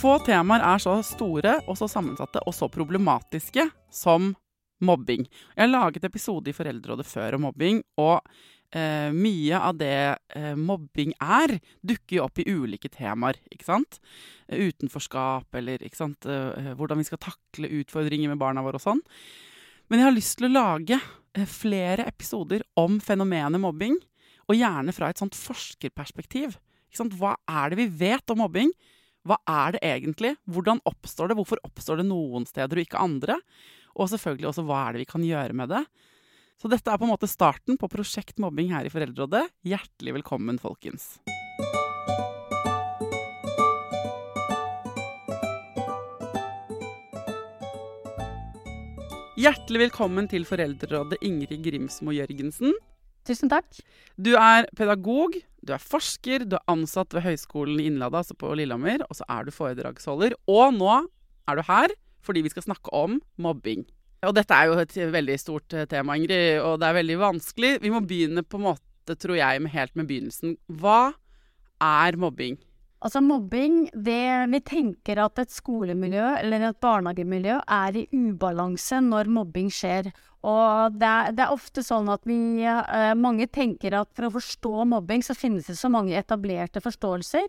Få temaer er så store og så sammensatte og så problematiske som mobbing. Jeg har laget episode i Foreldrerådet før om mobbing, og eh, mye av det eh, mobbing er, dukker jo opp i ulike temaer. ikke sant? Utenforskap, eller ikke sant? Eh, hvordan vi skal takle utfordringer med barna våre og sånn. Men jeg har lyst til å lage eh, flere episoder om fenomenet mobbing, og gjerne fra et sånt forskerperspektiv. Hva er det vi vet om mobbing? Hva er det egentlig? Hvordan oppstår det? Hvorfor oppstår det noen steder og ikke andre? Og selvfølgelig også hva er det vi kan gjøre med det? Så dette er på en måte starten på Prosjekt mobbing her i Foreldrerådet. Hjertelig velkommen, folkens. Hjertelig velkommen til Foreldrerådet, Ingrid Grimsmo Jørgensen. Tusen takk. Du er pedagog, du er forsker, du er ansatt ved Høgskolen i Innlandet, altså på Lillehammer, og så er du foredragsholder. Og nå er du her fordi vi skal snakke om mobbing. Og dette er jo et veldig stort eh, tema, Ingrid, og det er veldig vanskelig. Vi må begynne på en måte, tror jeg, med helt med begynnelsen. Hva er mobbing? Altså Mobbing det, Vi tenker at et skolemiljø eller et barnehagemiljø er i ubalanse når mobbing skjer. Og det er, det er ofte sånn at vi, eh, mange tenker at for å forstå mobbing, så finnes det så mange etablerte forståelser.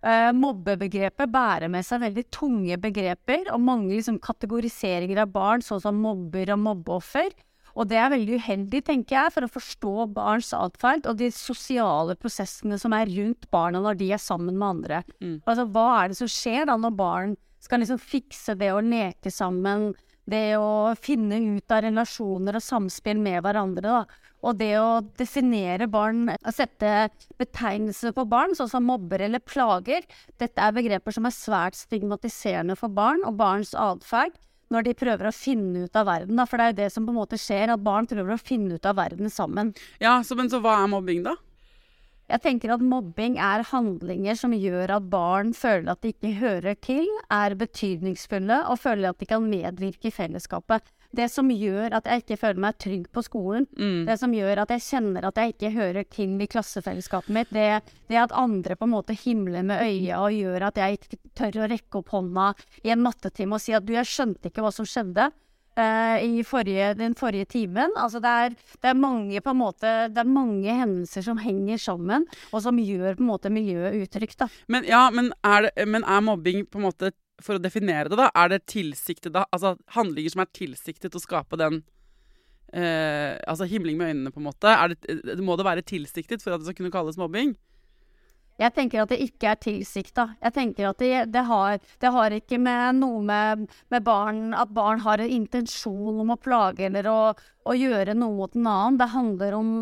Eh, mobbebegrepet bærer med seg veldig tunge begreper og mange liksom, kategoriseringer av barn, sånn som mobber og mobbeoffer. Og det er veldig uheldig, tenker jeg, for å forstå barns atferd og de sosiale prosessene som er rundt barna når de er sammen med andre. Mm. Altså, hva er det som skjer da når barn skal liksom fikse det å leke sammen, det å finne ut av relasjoner og samspill med hverandre, da. Og det å definere barn, sette betegnelser på barn, sånn som mobber eller plager, dette er begreper som er svært stigmatiserende for barn og barns atferd når de prøver å finne ut av verden. Da. For det er jo det som på en måte skjer, at barn prøver å finne ut av verden sammen. Ja, så, Men så hva er mobbing, da? Jeg tenker at mobbing er handlinger som gjør at barn føler at de ikke hører til, er betydningsfulle og føler at de kan medvirke i fellesskapet. Det som gjør at jeg ikke føler meg trygg på skolen, Mm. det som gjør at jeg kjenner at jeg ikke hører til i klassefellesskapet mitt, det, det at andre på en måte himler med øya og gjør at jeg ikke tør å rekke opp hånda i en mattetime og si at du, jeg skjønte ikke hva som skjedde. eh, I forrige, den forrige timen. Altså det, er, det, er mange, måte, det er mange hendelser som henger sammen, og som gjør på en måte miljøet utrygt. Men, ja, men er, det, men er mobbing på en måte For å definere det, da, er det tilsiktede Altså handlinger som er tilsiktet å skape den eh, Altså himling med øynene, på en måte. Det, det må det være tilsiktet for at det skal kunne kalles mobbing? Jeg tenker at det ikke er tilsikta. Jeg tenker at det, det, har, det har ikke med noe med, med barn At barn har en intensjon om å plage eller å, å gjøre noe mot en annen. Det handler om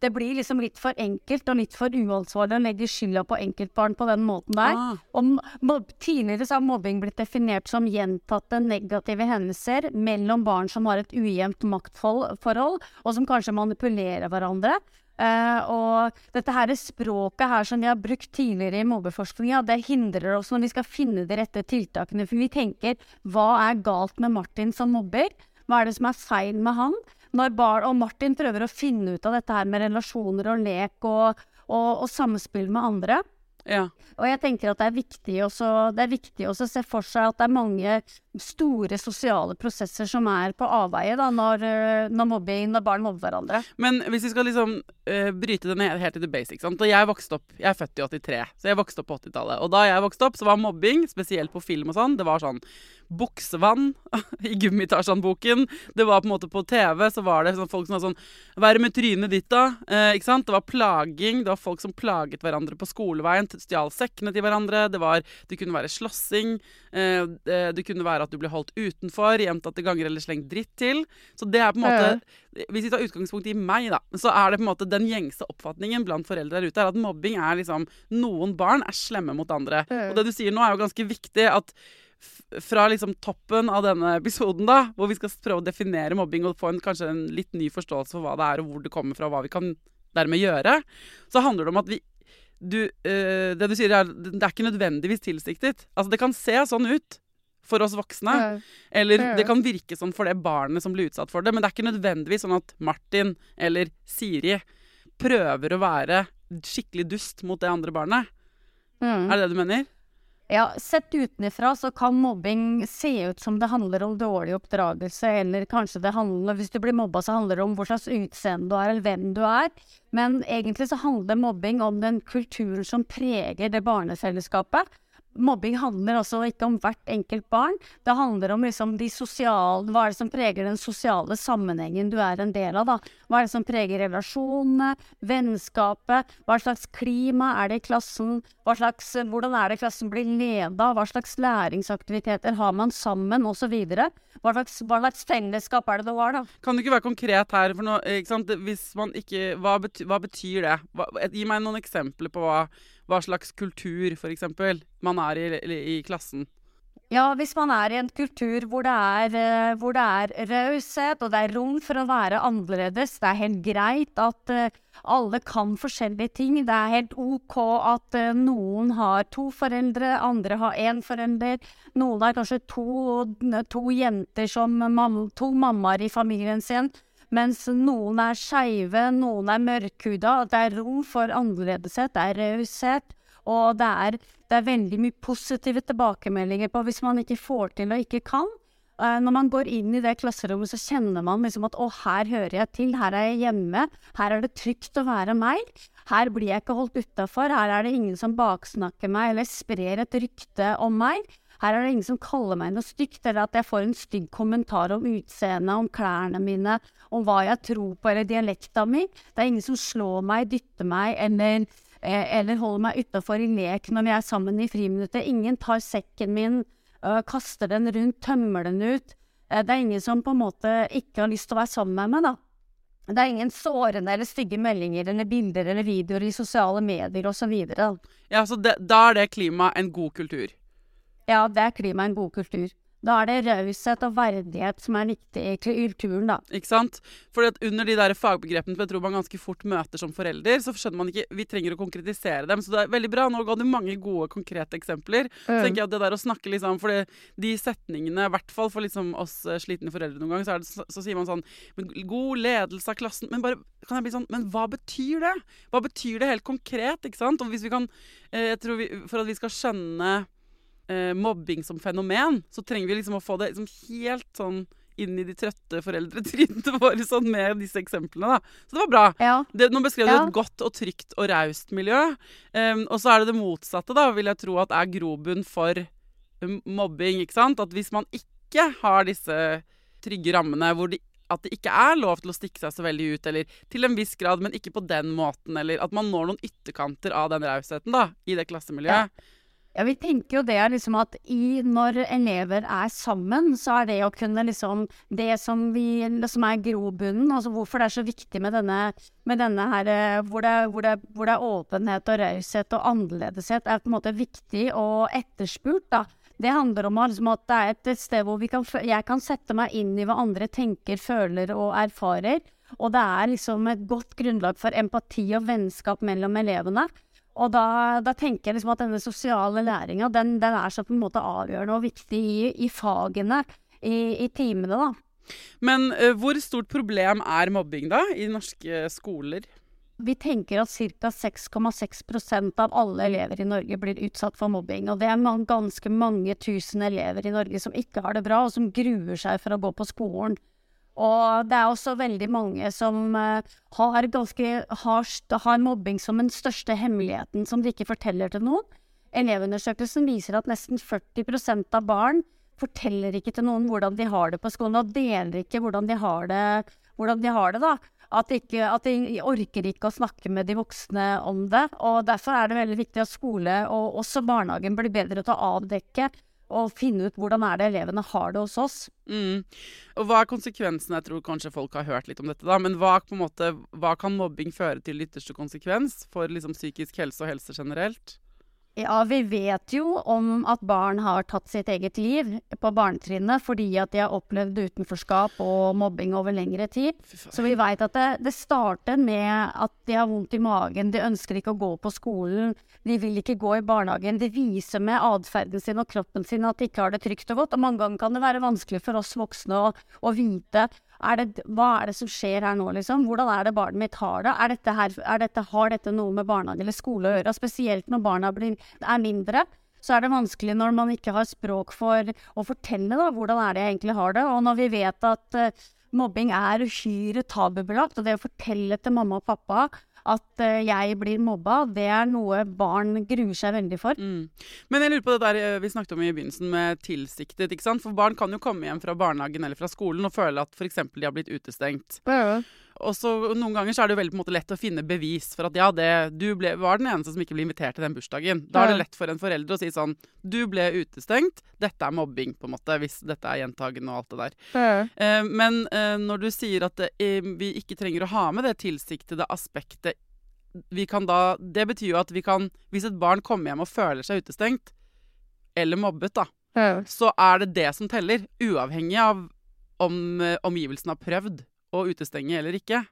Det blir liksom litt for enkelt og litt for uansvarlig å legge skylda på enkeltbarn på den måten der. Ah, Og tidligere så har mobbing blitt definert som gjentatte negative hendelser mellom barn som har et ujevnt maktforhold, og som kanskje manipulerer hverandre. Uh, og dette her språket her som vi har brukt tidligere i mobbeforskninga, det hindrer oss når vi skal finne de rette tiltakene. For vi tenker hva er galt med Martin som mobber? Hva er det som er feil med han? Når barn og Martin prøver å finne ut av dette her med relasjoner og lek og, og, og samspill med andre. Ja. Og jeg tenker at det er viktig også, det er viktig også å se for seg at det er mange store sosiale prosesser som er på avveie da, når, eh, når, mobbing, når barn mobber hverandre. Men hvis vi skal liksom uh, bryte det ned helt til the basics sant? Og jeg vokste opp Jeg er født i 83, så jeg vokste opp på 80-tallet. Og da jeg vokste opp, så var mobbing, spesielt på film og sånn, det var sånn buksevann i Gummitasjan-boken. Det var på en måte på TV, så var det sånn folk som var sånn er med trynet ditt, da? Uh, ikke sant? Det var plaging. Det var folk som plaget hverandre på skoleveien, stjal sekkene til hverandre. Det var Det kunne være slåssing. Eh, det, kunne være at du ble holdt utenfor gjentatte ganger eller slengt dritt til. Så det er på en måte Hvis vi tar utgangspunkt i meg, da, så er det på en måte den gjengse oppfatningen blant foreldre der ute er at mobbing er liksom Noen barn er slemme mot andre. Og det du sier nå, er jo ganske viktig at fra liksom toppen av denne episoden, da, hvor vi skal prøve å definere mobbing og få en, kanskje en litt ny forståelse for hva det er, og hvor det kommer fra, og hva vi kan dermed gjøre, så handler det om at vi du, eh, Det du sier, er det er ikke nødvendigvis tilsiktet. Altså, det kan se sånn ut for oss voksne. Eller Ja. det kan virke sånn for det barnet som blir utsatt for det, men det er ikke nødvendigvis sånn at Martin eller Siri prøver å være skikkelig dust mot det andre barnet. Mm. Er det det du mener? Ja, sett utenfra så kan mobbing se ut som det handler om dårlig oppdragelse, eller kanskje det handler Hvis du blir mobba, så handler det om hva slags utseende du er, eller hvem du er. Men egentlig så handler mobbing om den kulturen som preger det barnefellesskapet. Mobbing handler også ikke om hvert enkelt barn. Det handler om liksom de sosiale Hva er det som preger den sosiale sammenhengen du er en del av, da? Hva er det som preger relasjonene, vennskapet? Hva slags klima er det i klassen? Slags, hvordan er det klassen blir leda? Hva slags læringsaktiviteter har man sammen, osv.? Hva, slags, hva slags fellesskap er det det var, da? Kan du ikke være konkret her? For noe, ikke sant? Hvis man ikke, hva, betyr, hva betyr det? Hva, gi meg noen eksempler på hva hva slags kultur f.eks. man er i, i, klassen. Ja, hvis man er i en kultur hvor det er, uh, hvor det er raushet, og det er rom for å være annerledes, det er helt greit at uh, alle kan forskjellige ting. Det er helt OK at uh, noen har to foreldre, andre har én forelder. Noen har kanskje to, to jenter som to mammaer i familien sin. Mens noen er skeive, noen er mørkhuda. Det er rom for annerledeshet, det er raushet. Og det er, det er, veldig mye positive tilbakemeldinger på hvis man ikke får til og ikke kan. Uh, når man går inn i det klasserommet, så kjenner man liksom at å, her hører jeg til, her er jeg hjemme, her er det trygt å være meg. Her blir jeg ikke holdt utafor, her er det ingen som baksnakker meg eller sprer et rykte om meg. Her er det ingen som kaller meg noe stygt, eller at jeg får en stygg kommentar om utseendet, om klærne mine, om hva jeg tror på, eller dialekta mi. Det er ingen som slår meg, dytter meg, eller, eh, eller holder meg utafor i lek når vi er sammen i friminuttet. Ingen tar sekken min, øh, kaster den rundt, tømmer den ut. Eh, det er ingen som på en måte ikke har lyst til å være sammen med meg, da. Det er ingen sårende eller stygge meldinger eller bilder eller videoer i sosiale medier osv. Ja, så det, da er det klimaet en god kultur? Ja, det er klima en god kultur. Da er det raushet og verdighet som er viktig i kulturen, da. Ikke sant? For under de der fagbegrepene som jeg tror man ganske fort møter som forelder, så skjønner man ikke Vi trenger å konkretisere dem. Så det er veldig bra. Nå ga du mange gode, konkrete eksempler. Mm. Så tenker jeg at det der å snakke liksom For de setningene, i hvert fall for liksom oss eh, slitne foreldre noen gang, så, det, så, så sier man sånn God ledelse av klassen. Men bare kan jeg bli sånn Men hva betyr det? Hva betyr det helt konkret? Ikke sant? Og hvis vi kan eh, Jeg tror vi, For at vi skal skjønne eh, mobbing som fenomen, så trenger vi liksom å få det liksom helt sånn inn i de trøtte foreldretrynene våre sånn med disse eksemplene. da. Så det var bra. Ja. Det, nå beskrev du et godt og trygt og raust miljø. Um, og så er det det motsatte, da, vil jeg tro at er grobunn for um, mobbing. ikke sant? At hvis man ikke har disse trygge rammene hvor de, at det ikke er lov til å stikke seg så veldig ut, eller til en viss grad, men ikke på den måten, eller at man når noen ytterkanter av den rausheten da, i det klassemiljøet. Ja. Ja, vi tenker jo det liksom at i, når elever er sammen, så er det å kunne liksom Det som, vi, som er grobunnen, altså hvorfor det er så viktig med denne, med denne her eh, hvor det, hvor, det, hvor det, er åpenhet og raushet og annerledeshet, er på en måte viktig og etterspurt, da. Det handler om liksom, at det er et sted hvor kan, jeg kan sette meg inn i hva andre tenker, føler og erfarer. Og det er liksom et godt grunnlag for empati og vennskap mellom elevene. Og da, da, tenker jeg liksom at denne sosiale læringa, den, den, er så på en måte avgjørende og viktig i, i fagene, i, i, timene, da. Men uh, hvor stort problem er mobbing, da, i norske skoler? Vi tenker at ca. 6,6% av alle elever i Norge blir utsatt for mobbing. Og det er ganske mange tusen elever i Norge som ikke har det bra, og som gruer seg for å gå på skolen. Og det er også veldig mange som uh, har, ganske, har, har, mobbing som den største hemmeligheten som de ikke forteller til noen. Elevundersøkelsen viser at nesten 40% av barn forteller ikke til noen hvordan de har det på skolen, og deler ikke hvordan de har det, de har det. At, ikke, at, de orker ikke å snakke med de voksne om det. og Derfor er det veldig viktig at skole og også barnehagen blir bedre til å avdekke og finne ut hvordan er det elevene har det hos oss. Mm. Og Hva er konsekvensene? Jeg tror kanskje folk har hørt litt om dette. da, Men hva, måte, hva kan mobbing føre til ytterste konsekvens for liksom, psykisk helse og helse generelt? Ja, vi vet jo om at barn har tatt sitt eget liv på barnetrinnet fordi at de har opplevd utenforskap og mobbing over lengre tid. Så vi vet at det, det, starter med at de har vondt i magen, de ønsker ikke å gå på skolen, de vil ikke gå i barnehagen. De viser med atferden sin og kroppen sin at de ikke har det trygt og godt. Og mange ganger kan det være vanskelig for oss voksne å, å vite er det, hva er det som skjer her nå, liksom? Hvordan er det barnet mitt har det? Dette her, er dette, har dette noe med barnehage eller skole å gjøre? Spesielt når barna blir, er mindre. så er det vanskelig når man ikke har språk for å fortelle da, hvordan er det jeg egentlig har det. Og når vi vet at uh, mobbing er uhyre tabubelagt, og det å fortelle til mamma og pappa at uh, jeg blir mobba, det er noe barn gruer seg veldig for. Mm. Men jeg lurer på det der eh, vi snakket om i begynnelsen med tilsiktet. ikke sant? For barn kan jo komme hjem fra barnehagen eller fra skolen og føle at f.eks. de har blitt utestengt. Ja. Og så Noen ganger så er det jo veldig på en måte lett å finne bevis for at ja, det, du ble, var den eneste som ikke ble invitert til den bursdagen. Da er det lett for en forelder å si sånn Du ble utestengt. Dette er mobbing, på en måte, hvis dette er gjentagende og alt det der. Eh, men eh, når du sier at eh, vi ikke trenger å ha med det tilsiktede aspektet vi kan da, Det betyr jo at vi kan Hvis et barn kommer hjem og føler seg utestengt, eller mobbet, da, ja. så er det det som teller. Uavhengig av om eh, omgivelsene har prøvd å utestenge eller ikke.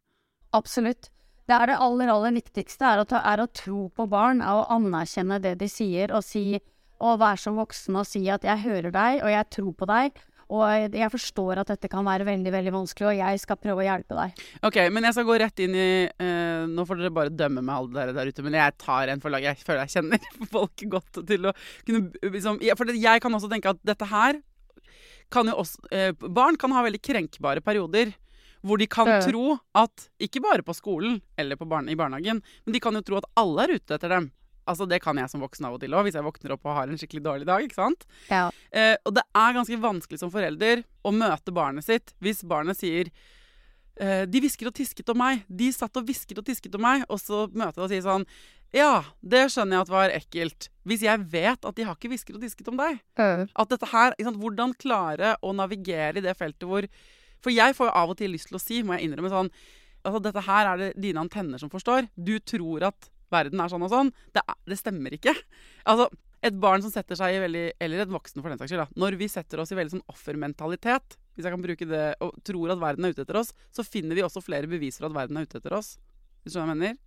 Absolutt. Det er det aller, aller viktigste, er å, ta, er å tro på barn, er å anerkjenne det de sier, og si og være som voksen og si at 'jeg hører deg, og jeg tror på deg', og jeg forstår at dette kan være veldig veldig vanskelig, og jeg skal prøve å hjelpe deg. Ok, Men jeg skal gå rett inn i uh, Nå får dere bare dømme meg alle dere der ute, men jeg tar en for laget. Jeg føler jeg kjenner folk godt til å kunne liksom, For jeg kan også tenke at dette her kan jo også uh, Barn kan ha veldig krenkbare perioder. Hvor de kan ja. tro at Ikke bare på skolen eller på barne, i barnehagen, men de kan jo tro at alle er ute etter dem. Altså, Det kan jeg som voksen av og til òg, hvis jeg våkner opp og har en skikkelig dårlig dag. ikke sant? Ja. Eh, og det er ganske vanskelig som forelder å møte barnet sitt hvis barnet sier eh, De hvisket og tisket om meg. De satt og hvisket og tisket om meg. Og så møter jeg og sier sånn Ja, det skjønner jeg at var ekkelt. Hvis jeg vet at de har ikke hvisket og tisket om deg. Ja. At dette her, Hvordan klare å navigere i det feltet hvor for jeg får jo av og til lyst til å si, må jeg innrømme sånn Altså, dette her er det dine antenner som forstår. Du tror at verden er sånn og sånn. Det, er, det stemmer ikke. Altså, et barn som setter seg i veldig Eller et voksen, for den saks skyld. da, Når vi setter oss i veldig sånn offermentalitet, hvis jeg kan bruke det, og tror at verden er ute etter oss, så finner vi også flere bevis for at verden er ute etter oss. Hvis du skjønner hva jeg mener?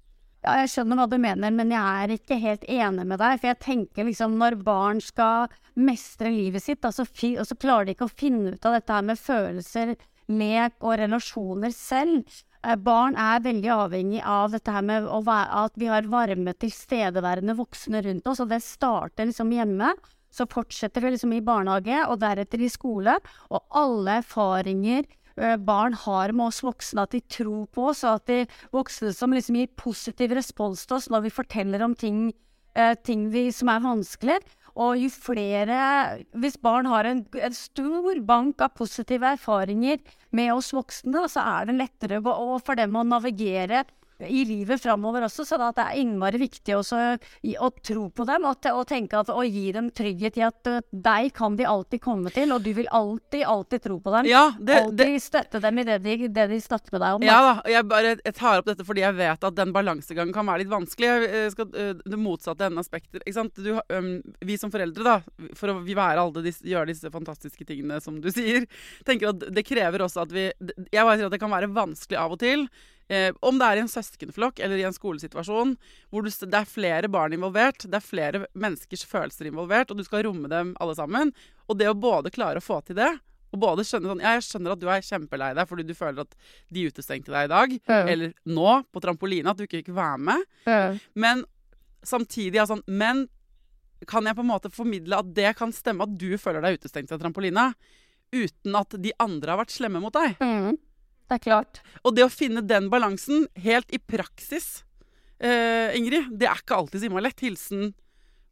Ja, jeg skjønner hva du mener, men jeg er ikke helt enig med deg. For jeg tenker liksom når barn skal mestre livet sitt, da, så, og så klarer de ikke å finne ut av dette her med følelser lek og relasjoner selv. Eh, barn er veldig avhengig av dette her med at vi har varme, tilstedeværende voksne rundt oss. Og det starter liksom hjemme. Så fortsetter det liksom i barnehage, og deretter i skole. Og alle erfaringer eh, barn har med oss voksne, at de tror på oss, og at de voksne som liksom gir positiv respons til oss når vi forteller om ting, eh, ting vi, som er vanskelig. Og jo flere Hvis barn har en, en stor bank av positive erfaringer med oss voksne, så er det lettere for dem å navigere i livet framover også, så det er innmari viktig også å tro på dem og, og tenke at, og gi dem trygghet i at uh, deg kan de alltid komme til, og du vil alltid, alltid tro på dem. Ja, det, alltid det, støtte dem i det de, det de snakker med deg om. Da. Ja da, jeg, bare, jeg tar opp dette fordi jeg vet at den balansegangen kan være litt vanskelig. Skal, uh, det motsatte enden av spekteret. Um, vi som foreldre, da, for å vi være alle disse, gjøre disse fantastiske tingene som du sier, tenker at det krever også at vi Jeg bare sier at det kan være vanskelig av og til. Eh, om det er i en søskenflokk eller i en skolesituasjon hvor det er flere barn involvert, det er flere menneskers følelser involvert, og du skal romme dem alle sammen. Og det å både klare å få til det, og både skjønne sånn Ja, jeg skjønner at du er kjempelei deg fordi du føler at de utestengte deg i dag, ja. eller nå, på trampoline, at du ikke fikk være med. Ja. Men samtidig altså, Men kan jeg på en måte formidle at det kan stemme at du føler deg utestengt fra trampolina, uten at de andre har vært slemme mot deg? Mm. Det er klart. Og det å finne den balansen helt i praksis, uh, Ingrid, det er ikke alltid så lett. Hilsen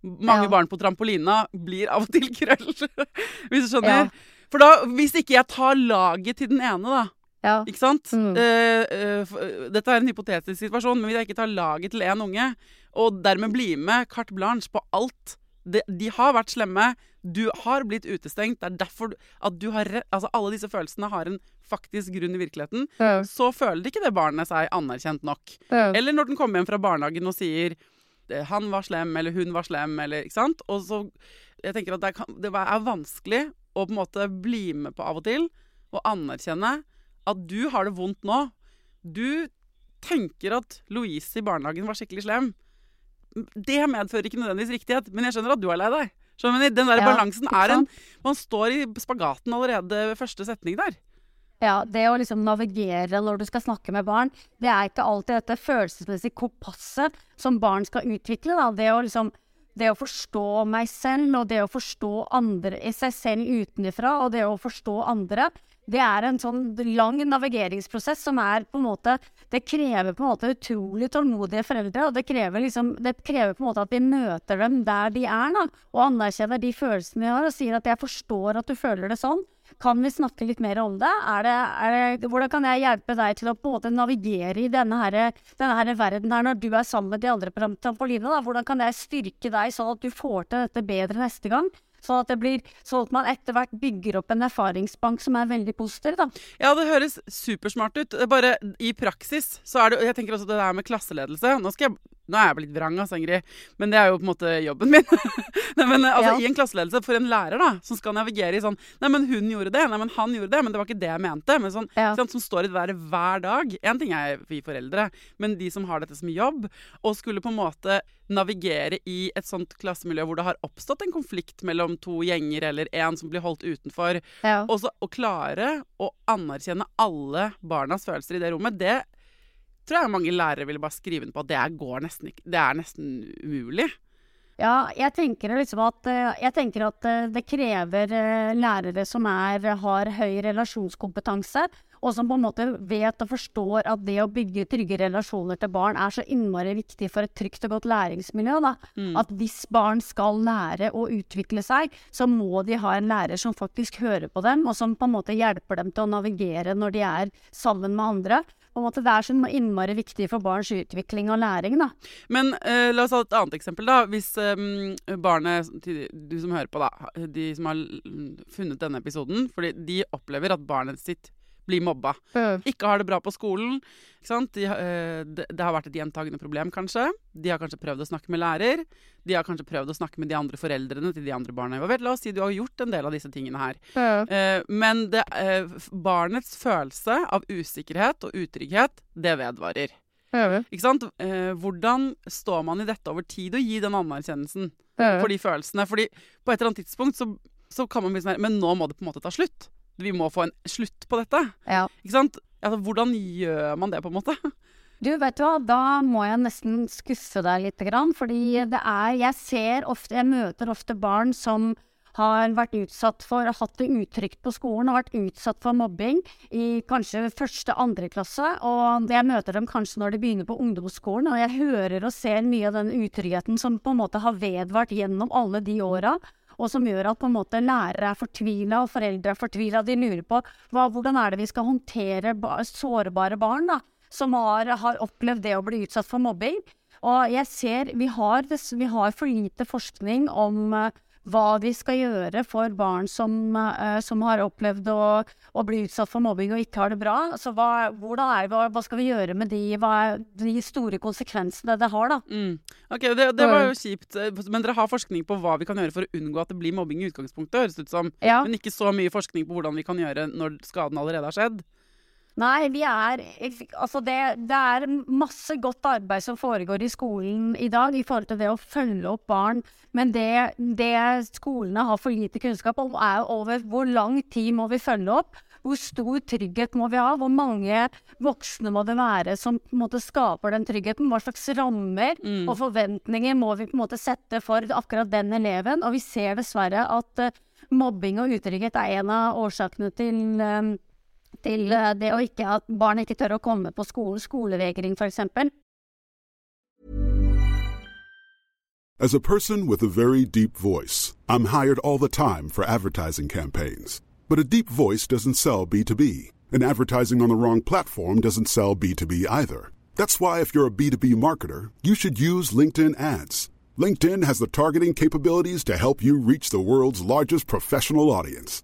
mange ja. barn på trampolina blir av og til krøll, hvis du skjønner. Ja. For da, hvis ikke jeg tar laget til den ene, da ja. Ikke sant? Mm. Uh, uh, dette er en hypotetisk situasjon, men hvis jeg ikke tar laget til én unge, og dermed blir med carte blanche på alt de, de, har vært slemme, du har blitt utestengt, det er derfor at du har Altså, alle disse følelsene har en faktisk grunn i virkeligheten, ja. så føler ikke det barnet seg anerkjent nok. Ja. Eller når den kommer hjem fra barnehagen og sier 'han var slem', eller 'hun var slem', eller ikke sant. Og så Jeg tenker at det, kan, det er vanskelig å på en måte bli med på av og til, og anerkjenne at du har det vondt nå. Du tenker at Louise i barnehagen var skikkelig slem. Det medfører ikke nødvendigvis riktighet, men jeg skjønner at du er lei deg. Skjønner Den der ja, balansen er en Man står i spagaten allerede ved første setning der. Ja, det å liksom navigere når du skal snakke med barn, det er ikke alltid dette følelsesmessige kompasset som barn skal utvikle. Da. Det å liksom det å forstå meg selv og det å forstå andre i seg selv utenfra, og det å forstå andre, det er en sånn lang navigeringsprosess som er på en måte Det krever på en måte utrolig tålmodige foreldre, og det krever, liksom, det krever på en måte at vi møter dem der de er, da, og anerkjenner de følelsene de har, og sier at 'jeg forstår at du føler det sånn'. Kan vi snakke litt mer om det? Er det, er det hvordan kan jeg hjelpe deg til å måte navigere i denne, her, denne her verden her når du er sammen med de andre på trampoline? Hvordan kan jeg styrke deg sånn at du får til dette bedre neste gang? Sånn at, det blir, sånn at man etter hvert bygger opp en erfaringsbank som er veldig positiv. da. Ja, det høres supersmart ut. Bare i praksis så er det Jeg tenker også det der med klasseledelse. Nå skal jeg nå er jeg blitt vrang, altså, Ingrid, men det er jo på en måte jobben min. nei, men altså, ja. I en klasseledelse for en lærer da, som skal navigere i sånn Nei, men hun gjorde det. Nei, men han gjorde det. Men det var ikke det jeg mente. Men sånn, ja. sånn Som står i det der hver dag. Én ting er vi foreldre, men de som har dette som jobb, og skulle på en måte navigere i et sånt klassemiljø hvor det har oppstått en konflikt mellom to gjenger eller en som blir holdt utenfor, ja. og så å klare å anerkjenne alle barnas følelser i det rommet, det tror jeg mange lærere ville bare skrive inn på at det, går nesten ikke, det er nesten umulig. Ja, jeg tenker liksom at, eh, jeg tenker at eh, det krever eh, lærere som er, har høy relasjonskompetanse, og som på en måte vet og forstår at det å bygge trygge relasjoner til barn er så innmari viktig for et trygt og godt læringsmiljø. Da. Mm. At hvis barn skal lære å utvikle seg, så må de ha en lærer som faktisk hører på dem, og som på en måte hjelper dem til å navigere når de er sammen med andre måte, det er så innmari viktig for barns utvikling og læring. da. Men eh, la oss ha et annet eksempel. da. Hvis eh, barnet, du som hører på, da, de som har funnet denne episoden, fordi de opplever at barnet sitt blir mobba. Mm. Ikke har det bra på skolen. De, uh, det, det, har vært et gjentagende problem, kanskje. De har kanskje prøvd å snakke med lærer. De har kanskje prøvd å snakke med de andre foreldrene til de andre barna Vet, La oss si du har gjort en del av disse tingene her. Mm. Uh, men det, uh, barnets følelse av usikkerhet og utrygghet, det vedvarer. Mm. Ikke sant? hvordan står man i dette over tid, og gi den anerkjennelsen for de følelsene? Fordi på et eller annet tidspunkt så, så kan man bli sånn Men nå må det på en måte ta slutt vi må få en slutt på dette. Ja. Ikke sant? Altså, hvordan gjør man det, på en måte? Du, vet du hva, da må jeg nesten skuffe deg litt. Fordi det er Jeg ser ofte Jeg møter ofte barn som har vært utsatt for, hatt det utrygt på skolen, har vært utsatt for mobbing i kanskje første, andre klasse. Og jeg møter dem kanskje når de begynner på ungdomsskolen, og jeg hører og ser mye av den utryggheten som på en måte har vedvart gjennom alle de åra og som gjør at på en måte lærere er fortvila og foreldre er fortvila. De lurer på hva, hvordan er det vi skal håndtere ba sårbare barn da, som har, har, opplevd det å bli utsatt for mobbing. Og jeg ser vi har, vi har for lite forskning om uh, hva vi skal gjøre for barn som, uh, som har opplevd å, å, bli utsatt for mobbing og ikke har det bra. Altså, hva, er, hva, hva, skal vi gjøre med de, hva er de store konsekvensene det har, da. Mm. Ok, det, det, var jo kjipt. Men dere har forskning på hva vi kan gjøre for å unngå at det blir mobbing i utgangspunktet, høres det ut som. Ja. Men ikke så mye forskning på hvordan vi kan gjøre når skaden allerede har skjedd. Nei, vi er Altså, det, det, er masse godt arbeid som foregår i skolen i dag i forhold til det å følge opp barn. Men det, det skolene har for lite kunnskap om, er over hvor lang tid må vi følge opp. Hvor stor trygghet må vi ha? Hvor mange voksne må det være som måte skaper den tryggheten? Hva slags rammer mm. og forventninger må vi måte sette for akkurat den eleven? Og vi ser dessverre at uh, mobbing og utrygghet er en av årsakene til um, til eh, det å ikke at barn ikke tør å komme på skolen, skolevegring f.eks. As a person with a very deep voice, I'm hired all the time for advertising campaigns. But a deep voice doesn't sell B2B, and advertising on the wrong platform doesn't sell B2B either. That's why if you're a B2B marketer, you should use LinkedIn ads. LinkedIn has the targeting capabilities to help you reach the world's largest professional audience.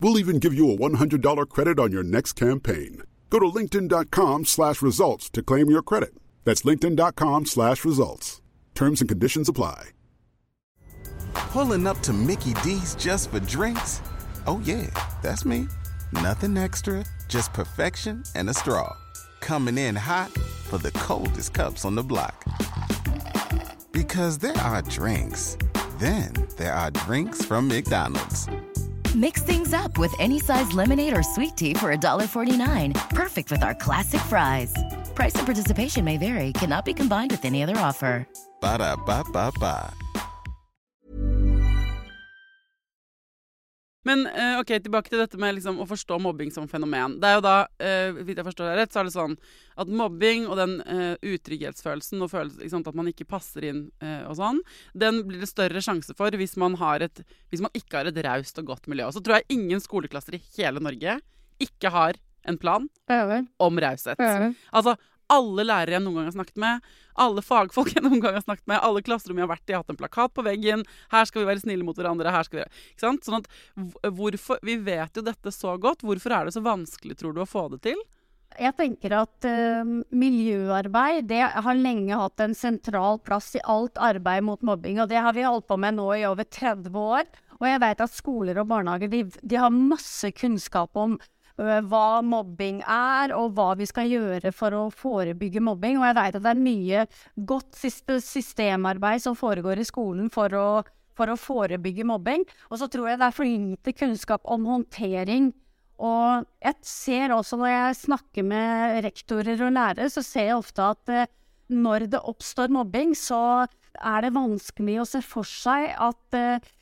We'll even give you a $100 credit on your next campaign. Go to linkedin.com slash results to claim your credit. That's linkedin.com slash results. Terms and conditions apply. Pulling up to Mickey D's just for drinks? Oh, yeah, that's me. Nothing extra, just perfection and a straw. Coming in hot for the coldest cups on the block. Because there are drinks, then there are drinks from McDonald's. Mix things up with any size lemonade or sweet tea for $1.49. Perfect with our classic fries. Price and participation may vary, cannot be combined with any other offer. Ba da ba ba ba. Men uh, ok, tilbake til dette med liksom, å forstå mobbing som fenomen. Det er jo da, uh, hvis jeg forstår deg rett, så er det sånn at mobbing og den uh, utrygghetsfølelsen og følelsen at man ikke passer inn og sånn, den blir det større sjanse for hvis man, har et, hvis man ikke har et raust og godt miljø. Og så tror jeg ingen skoleklasser i hele Norge ikke har en plan om raushet. Altså, alle lærere jeg noen gang har snakket med, alle fagfolk jeg noen gang har snakket med, alle klasserom jeg har vært i, har hatt en plakat på veggen. Her skal vi være snille mot hverandre. her skal vi... Ikke sant? Sånn at hvorfor, Vi vet jo dette så godt. Hvorfor er det så vanskelig, tror du, å få det til? Jeg tenker at uh, miljøarbeid det har lenge hatt en sentral plass i alt arbeid mot mobbing. Og det har vi holdt på med nå i over 30 år. Og jeg vet at skoler og barnehager de, de har masse kunnskap om hva mobbing er, og hva vi skal gjøre for å forebygge mobbing. Og jeg vet at det er mye godt systemarbeid som foregår i skolen for å, for å forebygge mobbing. Og så tror jeg det er for lite kunnskap om håndtering. Og jeg ser også når jeg snakker med rektorer og lærere, så ser jeg ofte at eh, når det oppstår mobbing, så er det vanskelig å se for seg at eh,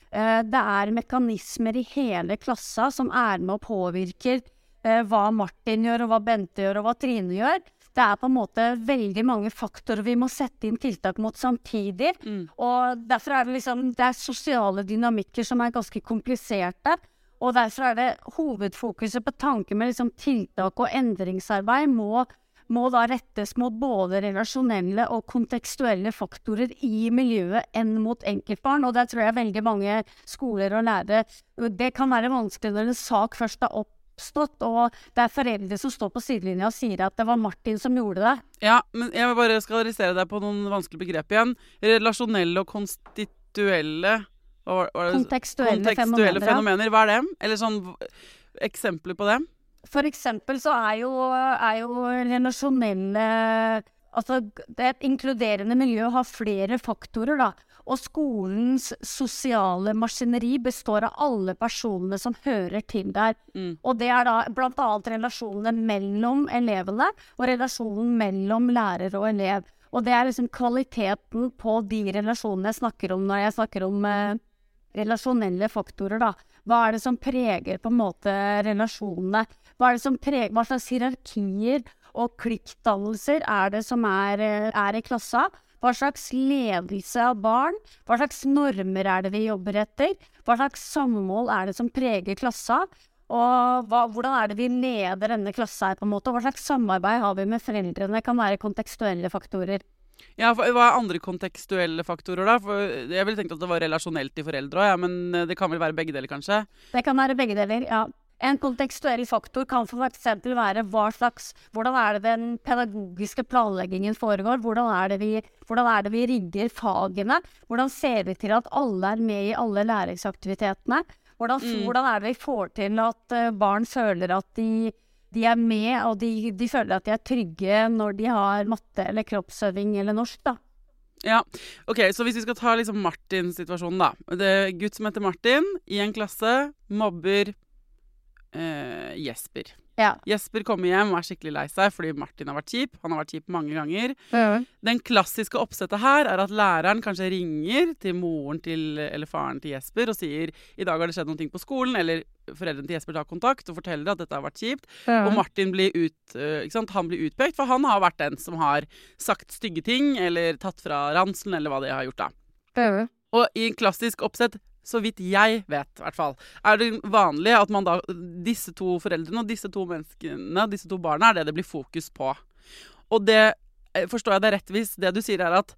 det er mekanismer i hele klassa som er med og påvirker hva Martin gjør, og hva Bente gjør, og hva Trine gjør. Det er på en måte veldig mange faktorer vi må sette inn tiltak mot samtidig. Mm. Og derfor er det liksom Det er sosiale dynamikker som er ganske kompliserte. Og derfor er det hovedfokuset på tanken med liksom tiltak og endringsarbeid må, må da rettes mot både relasjonelle og kontekstuelle faktorer i miljøet enn mot enkeltbarn. Og der tror jeg veldig mange skoler og lærere Det kan være vanskelig når en sak først er opp oppstått, og det er foreldre som står på sidelinja og sier at det var Martin som gjorde det. Ja, men jeg vil bare arrestere deg på noen vanskelige begrep igjen. Relasjonelle og konstituelle hva, hva Kontekstuelle, kontekstuelle fenomener, fenomener. Hva er det? Eller sånn eksempler på det? For eksempel så er jo, er jo relasjonelle Altså, det et inkluderende miljø har flere faktorer, da. Og skolens sosiale maskineri består av alle personene som hører til der. Mm. Og det er da bl.a. relasjonene mellom elevene og relasjonen mellom lærer og elev. Og det er liksom kvaliteten på de relasjonene jeg snakker om når jeg snakker om eh, relasjonelle faktorer, da. Hva er det som preger på en måte relasjonene? Hva er det som preger, hva slags hierarkier og klikkdannelser er det som er, eh, er i klassa? Hva slags ledelse av barn? Hva slags normer er det vi jobber etter? Hva slags samhold er det som preger klassa? Og hva, hvordan er det vi leder denne klassa her, på en måte? Og hva slags samarbeid har vi med foreldrene? Det kan være kontekstuelle faktorer. Ja, for, Hva er andre kontekstuelle faktorer, da? For jeg ville tenkt at det var relasjonelt til foreldre òg, ja, men eh, det kan vel være begge deler, kanskje? Det kan være begge deler, ja. En kontekstuell faktor kan f.eks. være hva slags, hvordan er det den pedagogiske planleggingen foregår? Hvordan er, vi, hvordan er, det vi, rigger fagene? Hvordan ser vi til at alle er med i alle læringsaktivitetene? Hvordan, mm. hvordan er det vi får til at uh, barn føler at de, de er med, og de, de, føler at de er trygge når de har matte eller kroppsøving eller norsk, da? Ja, ok, Så hvis vi skal ta liksom Martin-situasjonen, da. Det er gutt som heter Martin, i en klasse, mobber eh, Jesper. Ja. Jesper kommer hjem og er skikkelig lei seg fordi Martin har vært kjip. Han har vært kjip mange ganger. Ja. Den klassiske oppsettet her er at læreren kanskje ringer til moren til, eller faren til Jesper og sier i dag har det skjedd noe på skolen, eller foreldrene til Jesper tar kontakt og forteller at dette har vært kjipt. Ja. Og Martin blir, ut, han blir utpekt, for han har vært den som har sagt stygge ting eller tatt fra ranselen, eller hva de har gjort, da. Og i en klassisk oppsett så vidt jeg vet, i hvert fall, er det vanlig at man da Disse to foreldrene og disse to menneskene, disse to barna, er det det blir fokus på. Og det eh, Forstår jeg deg rett hvis det du sier, er at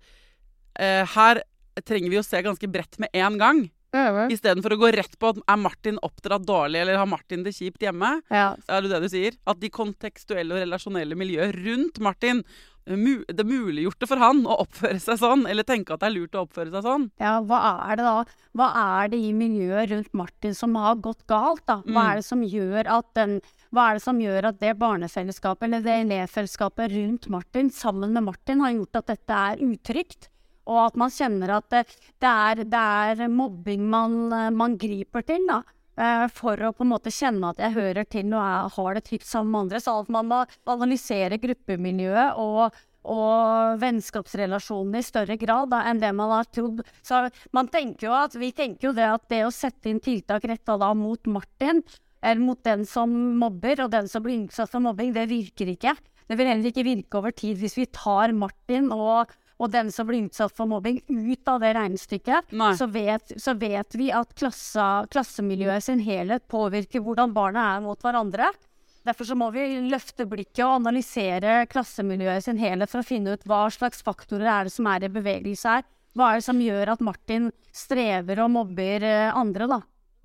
eh, her trenger vi å se ganske bredt med en gang. Mm. Istedenfor å gå rett på at er Martin oppdratt dårlig, eller har Martin det kjipt hjemme. Ja. Er det det du sier? At de kontekstuelle og relasjonelle miljøet rundt Martin det muliggjorte for han å oppføre seg sånn, eller tenke at det er lurt å oppføre seg sånn. Ja, hva er det da? Hva er det i miljøet rundt Martin som har gått galt, da? Hva Mm. er det som gjør at den er det som gjør at det barnefellesskapet eller det elevfellesskapet rundt Martin, sammen med Martin, har gjort at dette er utrygt? Og at man kjenner at det, det, er, det er mobbing man, man griper til, da. Eh, For å på en måte kjenne at jeg hører til og jeg har det trygt sammen med andre. Så at man må analysere gruppemiljøet og, og vennskapsrelasjonene i større grad da, enn det man har trodd. Så man tenker jo at, Vi tenker jo det at det å sette inn tiltak retta da mot Martin, eller mot den som mobber, og den som blir utsatt for mobbing, det virker ikke. Det vil heller ikke virke over tid hvis vi tar Martin og, og den som blir utsatt for mobbing, ut av det regnestykket. Så vet, så vet vi at klasse, klassemiljøet sin helhet påvirker hvordan barna er mot hverandre. Derfor så må vi løfte blikket og analysere klassemiljøet sin helhet for å finne ut hva slags faktorer er det som er i bevegelse her. Hva er det som gjør at Martin strever og mobber eh, andre, da?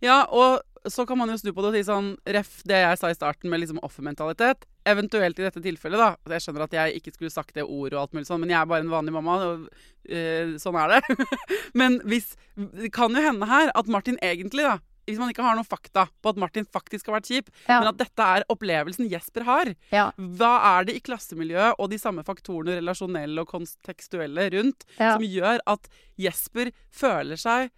Ja, og så kan man jo snu på det og si sånn Ref det jeg sa i starten med liksom offermentalitet. Eventuelt i dette tilfellet, da. Jeg skjønner at jeg ikke skulle sagt det ordet og alt mulig sånn, men jeg er bare en vanlig mamma. Og, eh, sånn er det. men hvis Det kan jo hende her at Martin egentlig, da hvis man ikke har noen fakta på at Martin faktisk har vært kjip, Ja. men at dette er opplevelsen Jesper har. Ja. Hva er det i klassemiljøet og de samme faktorene, relasjonelle og kontekstuelle rundt, Ja. som gjør at Jesper føler seg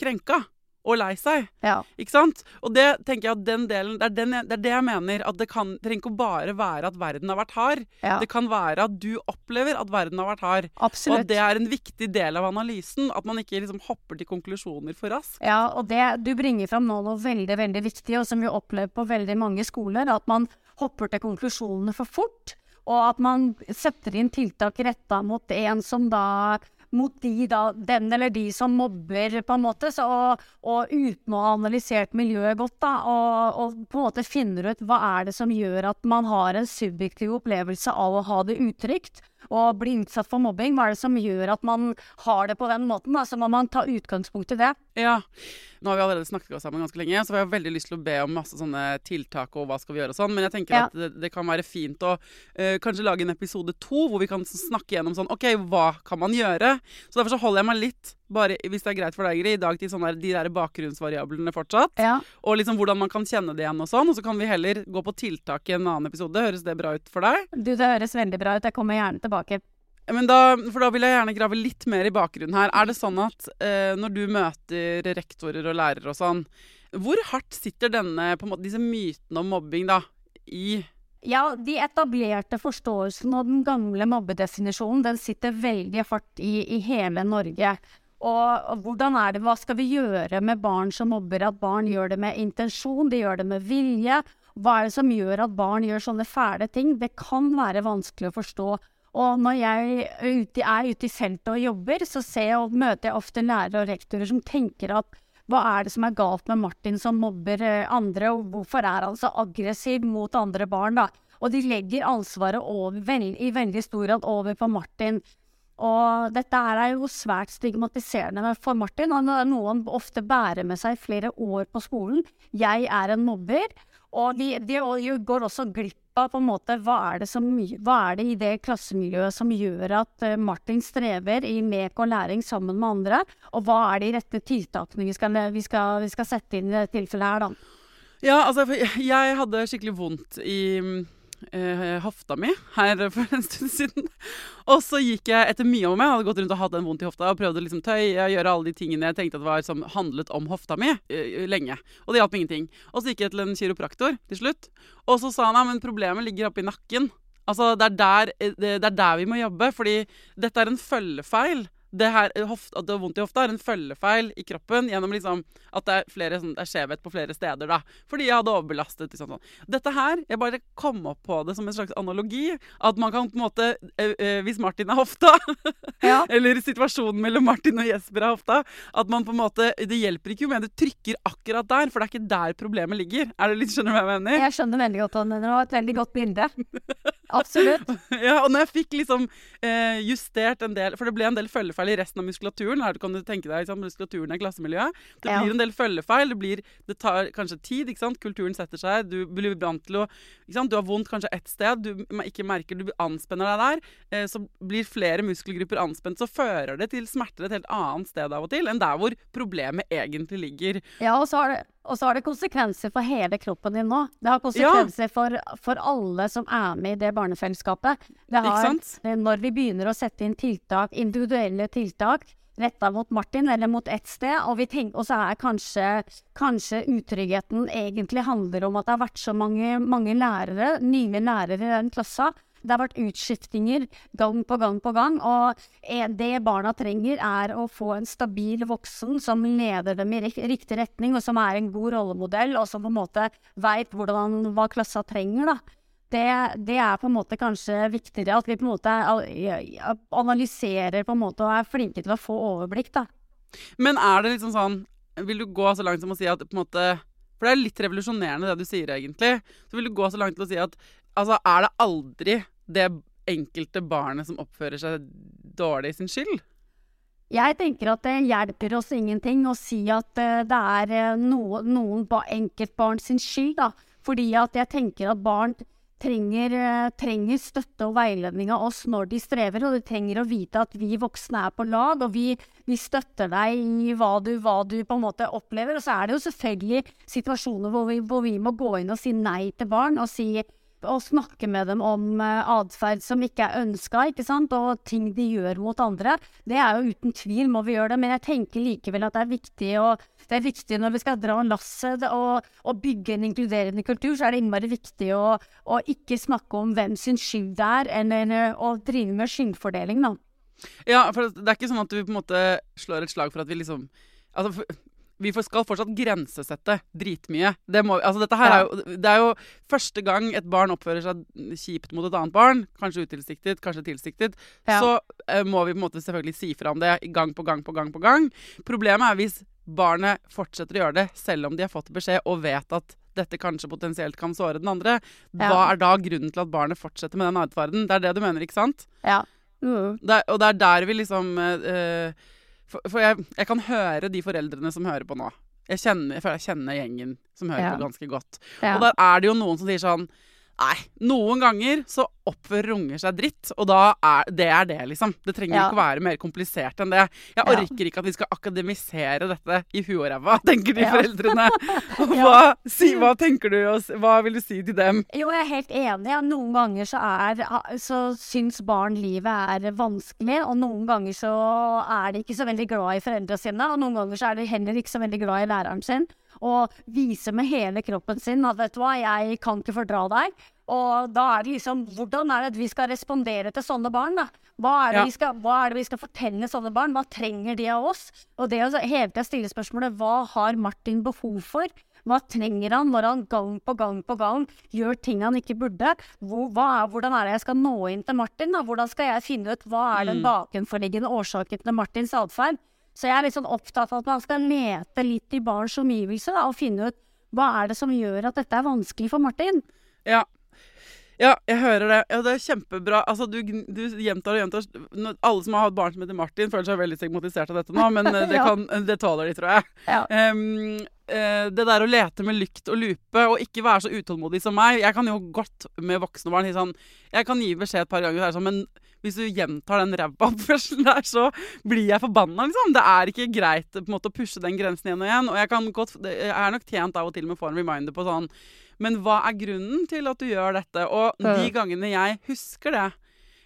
krenka og lei seg? Ja. Ikke sant? Og det tenker jeg at den delen, det er, den, det er det jeg mener. At det kan, trenger ikke bare være at verden har vært hard. Ja. Det kan være at du opplever at verden har vært hard. Og at det er en viktig del av analysen. At man ikke liksom hopper til konklusjoner for raskt. Ja, og det, du bringer fram nå noe veldig veldig viktig, og som vi opplever på veldig mange skoler. At man hopper til konklusjonene for fort. Og at man setter inn tiltak retta mot en som da mot de da, den eller de som mobber, på en måte. Så, og, og uten å ha analysert miljøet godt, da. Og, og på en måte finner ut hva er det som gjør at man har en subjektiv opplevelse av å ha det utrygt. Og bli utsatt for mobbing. Hva er det som gjør at man har det på den måten? Da? Så må man ta utgangspunkt i det. Ja. Nå har vi allerede snakket oss sammen ganske lenge, så vi har veldig lyst til å be om masse sånne tiltak og hva skal vi gjøre og sånn. Men jeg tenker Ja. at det, det kan være fint å uh, kanskje lage en episode to hvor vi kan snakke gjennom sånn OK, hva kan man gjøre? Så derfor så holder jeg meg litt, bare hvis det er greit for deg, Ingrid, i dag til sånne de der bakgrunnsvariablene fortsatt. Ja. Og liksom hvordan man kan kjenne det igjen og sånn. Og så kan vi heller gå på tiltak i en annen episode. Høres det bra ut for deg? Du, det høres veldig bra ut. Jeg kommer gjerne tilbake. Men da, for da vil jeg gjerne grave litt mer i bakgrunnen her. Er det sånn at eh, når du møter rektorer og lærere og sånn, hvor hardt sitter denne, måte, disse mytene om mobbing da, i Ja, de etablerte forståelsen og den gamle mobbedefinisjonen, den sitter veldig hardt i, i hele Norge. Og, hvordan er det, hva skal vi gjøre med barn som mobber? At barn gjør det med intensjon, de gjør det med vilje. Hva er det som gjør at barn gjør sånne fæle ting? Det kan være vanskelig å forstå. Og når jeg er ute, er ute i feltet og jobber, så jeg og møter jeg ofte lærere og rektorer som tenker at hva er det som er galt med Martin som mobber eh, andre, og hvorfor er han så aggressiv mot andre barn, da? Og de legger ansvaret over, i veldig stor grad over på Martin. Og dette er jo svært stigmatiserende for Martin. Han er noe han ofte bærer med seg flere år på skolen. Jeg er en mobber. Og de, de går også glipp av på en måte hva er, det som, hva er det i det klassemiljøet som gjør at eh, Martin strever i lek og læring sammen med andre, og hva er de rette tiltakene vi skal, vi skal, vi skal sette inn i dette tilfellet her, da. Ja, altså, jeg hadde skikkelig vondt i hofta mi her for en stund siden. Og så gikk jeg etter mye om meg, hadde gått rundt og hatt en vondt i hofta og prøvde å liksom tøye, gjøre alle de tingene jeg tenkte at var som handlet om hofta mi, eh, lenge. Og det hjalp ingenting. Og så gikk jeg til en kiropraktor til slutt, og så sa han ja, men problemet ligger oppi nakken. Altså, det er, der, eh, det er der vi må jobbe, fordi dette er en følgefeil. Det her, eh, hoft, at det har vondt i hofta, er en følgefeil i kroppen gjennom liksom at det er, flere, sånn, det er skjevhet på flere steder. da. Fordi jeg hadde overbelastet. Liksom, sånn. Dette her, Jeg bare kom opp på det som en slags analogi. At man kan på en måte øh, øh, Hvis Martin er hofta, Ja. eller situasjonen mellom Martin og Jesper er hofta, at man på en måte Det hjelper ikke jo med du trykker akkurat der, for det er ikke der problemet ligger. Er det litt, Skjønner du hva jeg mener? Jeg skjønner veldig godt hva du mener. Det var et veldig godt bilde. Absolutt. Ja, og når jeg fikk liksom øh, justert en del For det ble en del følgefeil følgefeil i resten av muskulaturen. Her kan du tenke deg liksom, muskulaturen er klassemiljøet. Det blir en del følgefeil. Det, blir, det tar kanskje tid. ikke sant? Kulturen setter seg. Du blir vant til å ikke sant? Du har vondt kanskje ett sted, du ikke merker du anspenner deg der. Eh, så blir flere muskelgrupper anspent. Så fører det til smerter et helt annet sted av og til enn der hvor problemet egentlig ligger. Ja, og så har det, og så har det konsekvenser for hele kroppen din nå. Det har konsekvenser for, for alle som er med i det barnefellesskapet. Det har, Når vi begynner å sette inn tiltak, individuelle tiltak retta mot Martin eller mot ett sted, og, vi tenk, og så er kanskje, kanskje utryggheten egentlig handler om at det har vært så mange, mange lærere, nye lærere i den klassa. Det har vært utskiftinger gang på gang på gang, og det barna trenger, er å få en stabil voksen som leder dem i riktig retning, og som er en god rollemodell, og som på en måte veit hva klassa trenger. da. Det, det er på en måte kanskje viktigere at vi på en måte analyserer på en måte og er flinke til å få overblikk. da. Men er det liksom sånn Vil du gå så langt som å si at på en måte For det er litt revolusjonerende det du sier, egentlig. Så vil du gå så langt til å si at altså, er det aldri det enkelte barnet som oppfører seg dårlig, sin skyld? Jeg tenker at det hjelper oss ingenting å si at eh, det er eh, noe, noen ba enkeltbarn sin skyld, da. Fordi at jeg tenker at barn trenger, eh, trenger støtte og veiledning av oss når de strever, og de trenger å vite at vi voksne er på lag, og vi, vi støtter deg i hva du, hva du på en måte opplever. Og så er det jo selvfølgelig situasjoner hvor vi, hvor vi må gå inn og si nei til barn, og si og snakke med dem om uh, atferd som ikke er ønska, og ting de gjør mot andre. Det er jo uten tvil må vi gjøre det, men jeg tenker likevel at det er viktig, og, det er viktig når vi skal dra lasset og, og bygge en inkluderende kultur, så er det innmari viktig å, å ikke snakke om hvem sin skyld det er, enn eh, å drive med skyldfordeling, da. Ja, for det er ikke sånn at du på en måte slår et slag for at vi liksom Altså, vi skal fortsatt grensesette dritmye. Det, må, altså dette her Ja. er jo, det er jo første gang et barn oppfører seg kjipt mot et annet barn, kanskje utilsiktet, kanskje tilsiktet, Ja. så uh, må vi på en måte selvfølgelig si fra om det gang på gang på gang på gang. Problemet er hvis barnet fortsetter å gjøre det selv om de har fått beskjed og vet at dette kanskje potensielt kan såre den andre. Hva Ja. er da grunnen til at barnet fortsetter med den atferden? Det er det du mener, ikke sant? Ja. Mm. Det og det er der vi liksom eh, For, for jeg, jeg kan høre de foreldrene som hører på nå. Jeg, kjenner, jeg føler jeg kjenner gjengen som hører Ja. på ganske godt. Ja. Og der er det jo noen som sier sånn Nei, noen ganger så oppfører unger seg dritt, og da er det er det, liksom. Det trenger Ja. ikke være mer komplisert enn det. Jeg Ja. orker ikke at vi skal akademisere dette i huet og ræva, tenker de Ja. foreldrene. Hva, si, hva tenker du, og hva vil du si til dem? Jo, jeg er helt enig. Noen ganger så, er, så syns barn livet er vanskelig, og noen ganger så er de ikke så veldig glad i foreldrene sine, og noen ganger så er de heller ikke så veldig glad i læreren sin. Og vise med hele kroppen sin at vet du hva, jeg kan ikke fordra deg. Og da er det liksom Hvordan er det at vi skal respondere til sånne barn, da? Hva er det, Ja. vi, skal, hva er det vi skal fortelle sånne barn? Hva trenger de av oss? Og det å hele tida stille spørsmålet hva har Martin behov for? Hva trenger han når han gang på gang på gang gjør ting han ikke burde? Hvor, er, hvordan er det jeg skal nå inn til Martin? Da? Hvordan skal jeg finne ut hva er den bakenforliggende årsaken til Martins atferd? Så jeg er litt sånn opptatt av at man skal lete litt i barns omgivelser da, og finne ut hva er det som gjør at dette er vanskelig for Martin? Ja. Ja, jeg hører det. Ja, det er kjempebra. Altså, du, du gjentar og gjentar. Alle som har hatt barn som heter Martin, føler seg veldig stigmatisert av dette nå, men eh, det, Ja. kan, det tåler de, tror jeg. Ja. Um, uh, det der å lete med lykt og lupe, og ikke være så utålmodig som meg Jeg kan jo godt med voksne barn si sånn Jeg kan gi beskjed et par ganger, så er sånn, men hvis du gjentar den ræva oppførselen der, så blir jeg forbanna, liksom. Det er ikke greit på en måte, å pushe den grensen igjen og igjen. Og jeg, kan godt, jeg er nok tjent av og til med å få en reminder på sånn Men hva er grunnen til at du gjør dette? Og de gangene jeg husker det,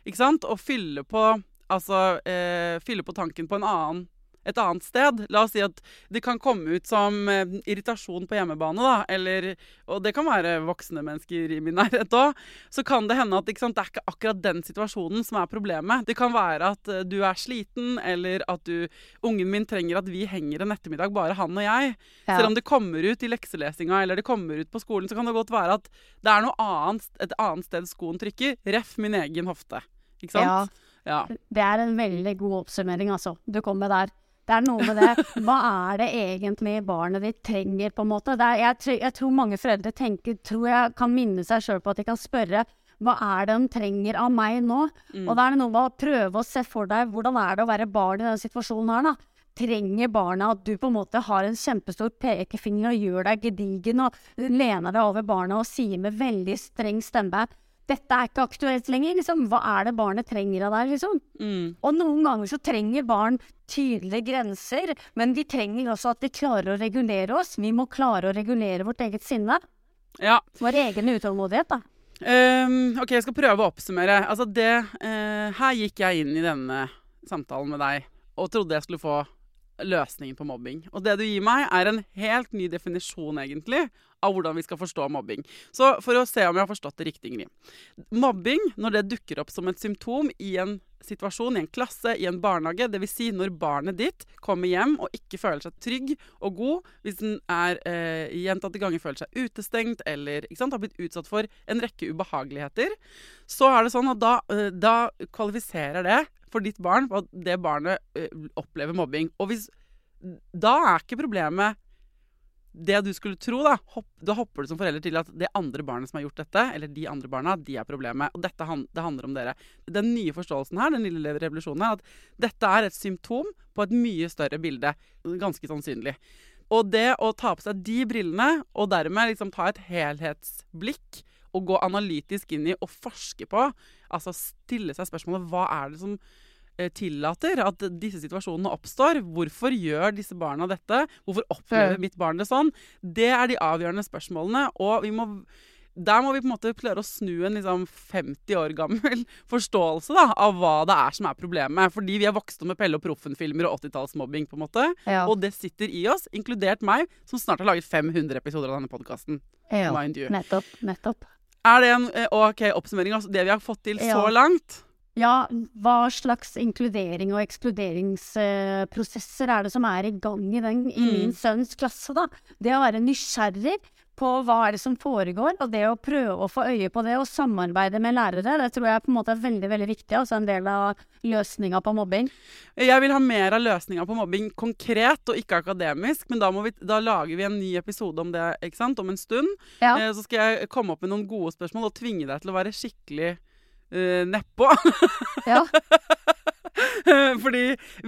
ikke sant, og fyller på Altså eh, fylle på tanken på en annen et annet sted. La oss si at det kan komme ut som eh, irritasjon på hjemmebane, da, eller Og det kan være voksne mennesker i min nærhet òg. Så kan det hende at sant, det er ikke akkurat den situasjonen som er problemet. Det kan være at eh, du er sliten, eller at du Ungen min trenger at vi henger en ettermiddag, bare han og jeg. Ja. Selv om det kommer ut i lekselesinga eller det kommer ut på skolen, så kan det godt være at det er noe annet, et annet sted skoen trykker. Ref min egen hofte. Ikke sant? Ja. Det er en veldig god oppsummering, altså. Du kommer der. Det er noe med det. Hva er det egentlig barnet ditt trenger, på en måte? Er, jeg, jeg tror mange foreldre tenker, tror jeg kan minne seg sjøl på at de kan spørre Hva er det de trenger av meg nå? Mm. Og da er det noe med å prøve å se for deg hvordan er det å være barn i denne situasjonen her, da. Trenger barna at du på en måte har en kjempestor pekefinger og gjør deg gedigen og lener deg over barna og sier med veldig streng stemme dette er ikke aktuelt lenger, liksom. Hva er det barnet trenger av deg, liksom? Mm. Og noen ganger så trenger barn tydelige grenser, men de trenger også at de klarer å regulere oss. Vi må klare å regulere vårt eget sinne. Ja. Vår egen utålmodighet, da. Um, ok, jeg skal prøve å oppsummere. Altså det, uh, her gikk jeg inn i denne samtalen med deg og trodde jeg skulle få løsningen på mobbing. Og det du gir meg, er en helt ny definisjon, egentlig, av hvordan vi skal forstå mobbing. Så for å se om jeg har forstått det riktig, Ingrid. Mobbing, når det dukker opp som et symptom i en situasjon, i en klasse, i en barnehage, dvs. Si når barnet ditt kommer hjem og ikke føler seg trygg og god, hvis den er eh, gjentatte ganger føler seg utestengt eller sant, har blitt utsatt for en rekke ubehageligheter, så er det sånn at da, eh, da kvalifiserer det for ditt barn at det barnet opplever mobbing. Og hvis Da er ikke problemet det du skulle tro, da. Hopp, da hopper du som forelder til at det andre barnet som har gjort dette, eller de andre barna, de er problemet. Og dette det handler om dere. Den nye forståelsen her, den lille revolusjonen her, at dette er et symptom på et mye større bilde. Ganske sannsynlig. Og det å ta på seg de brillene, og dermed liksom ta et helhetsblikk og gå analytisk inn i og forske på, altså stille seg spørsmålet hva er det som eh, tillater at disse situasjonene oppstår. Hvorfor gjør disse barna dette? Hvorfor opplever mitt barn det sånn? Det er de avgjørende spørsmålene. Og vi må, der må vi på en måte klare å snu en liksom 50 år gammel forståelse da, av hva det er som er problemet. Fordi vi er vokst opp med Pelle og Proffen-filmer og 80-tallsmobbing. på en måte. Ja. Og det sitter i oss, inkludert meg, som snart har laget 500 episoder av denne podkasten. Ja. Nettopp. Nettopp. Er det en eh, ok oppsummering av det vi har fått til Ja. så langt? Ja, hva slags inkludering og ekskluderingsprosesser er det som er i gang i, den, i Mm. min sønns klasse, da? Det å være nysgjerrig på hva er det som foregår, og det å prøve å få øye på det og samarbeide med lærere, det tror jeg på en måte er veldig, veldig viktig. Altså en del av løsninga på mobbing. Jeg vil ha mer av løsninga på mobbing konkret og ikke akademisk. Men da, må vi, da lager vi en ny episode om det ikke sant? om en stund. Ja. Eh, så skal jeg komme opp med noen gode spørsmål og tvinge deg til å være skikkelig uh, nedpå. Ja. Fordi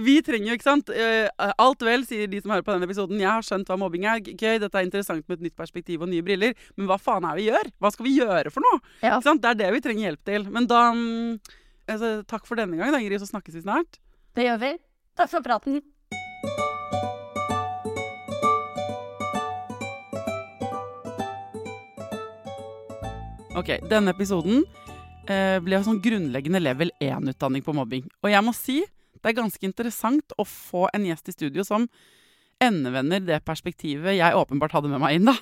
vi trenger jo, ikke sant eh, Alt vel, sier de som hører på denne episoden. Jeg har skjønt hva mobbing er. Gøy, dette er interessant med et nytt perspektiv og nye briller. Men hva faen er vi gjør? Hva skal vi gjøre for noe? Ja. Det er det vi trenger hjelp til. Men da mm, altså, Takk for denne gang, da, Ingrid. Så snakkes vi snart. Det gjør vi. Takk for praten. Ok, denne episoden eh, ble sånn grunnleggende level 1-utdanning på mobbing. Og jeg må si det er ganske interessant å få en gjest i studio som endevender det perspektivet jeg åpenbart hadde med meg inn, da.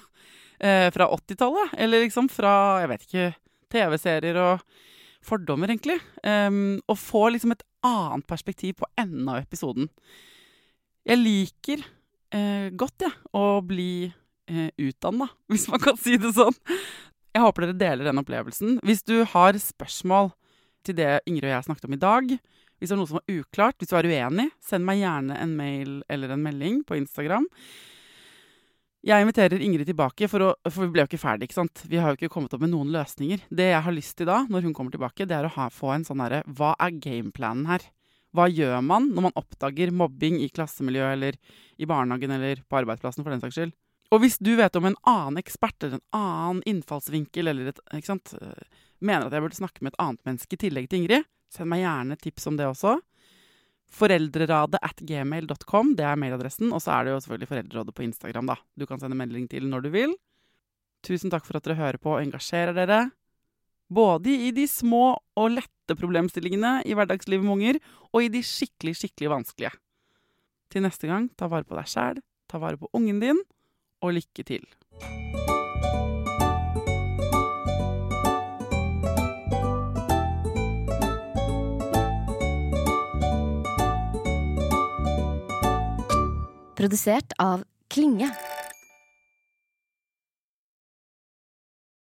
Eh, fra 80-tallet. Eller liksom fra, jeg vet ikke, TV-serier og fordommer, egentlig. Um, og få liksom et annet perspektiv på enden av episoden. Jeg liker eh, godt, jeg, å bli eh, utdanna, hvis man kan si det sånn. Jeg håper dere deler den opplevelsen. Hvis du har spørsmål til det Ingrid og jeg snakket om i dag, hvis det er noe som var uklart, hvis du er uenig, send meg gjerne en mail eller en melding på Instagram. Jeg inviterer Ingrid tilbake, for, å, for vi ble jo ikke ferdig. ikke sant? Vi har jo ikke kommet opp med noen løsninger. Det jeg har lyst til da, når hun kommer tilbake, det er å ha, få en sånn herre Hva er gameplanen her? Hva gjør man når man oppdager mobbing i klassemiljøet eller i barnehagen eller på arbeidsplassen, for den saks skyld? Og hvis du vet om en annen ekspert eller en annen innfallsvinkel eller et, sant, øh, mener at jeg burde snakke med et annet menneske i tillegg til Ingrid, send meg gjerne tips om det også. Foreldreradet at gmail.com, det er mailadressen. Og så er det jo selvfølgelig Foreldrerådet på Instagram, da. Du kan sende melding til når du vil. Tusen takk for at dere hører på og engasjerer dere. Både i de små og lette problemstillingene i hverdagslivet med unger, og i de skikkelig, skikkelig vanskelige. Til neste gang, ta vare på deg sjæl, ta vare på ungen din, og lykke til. Produsert av Klinge.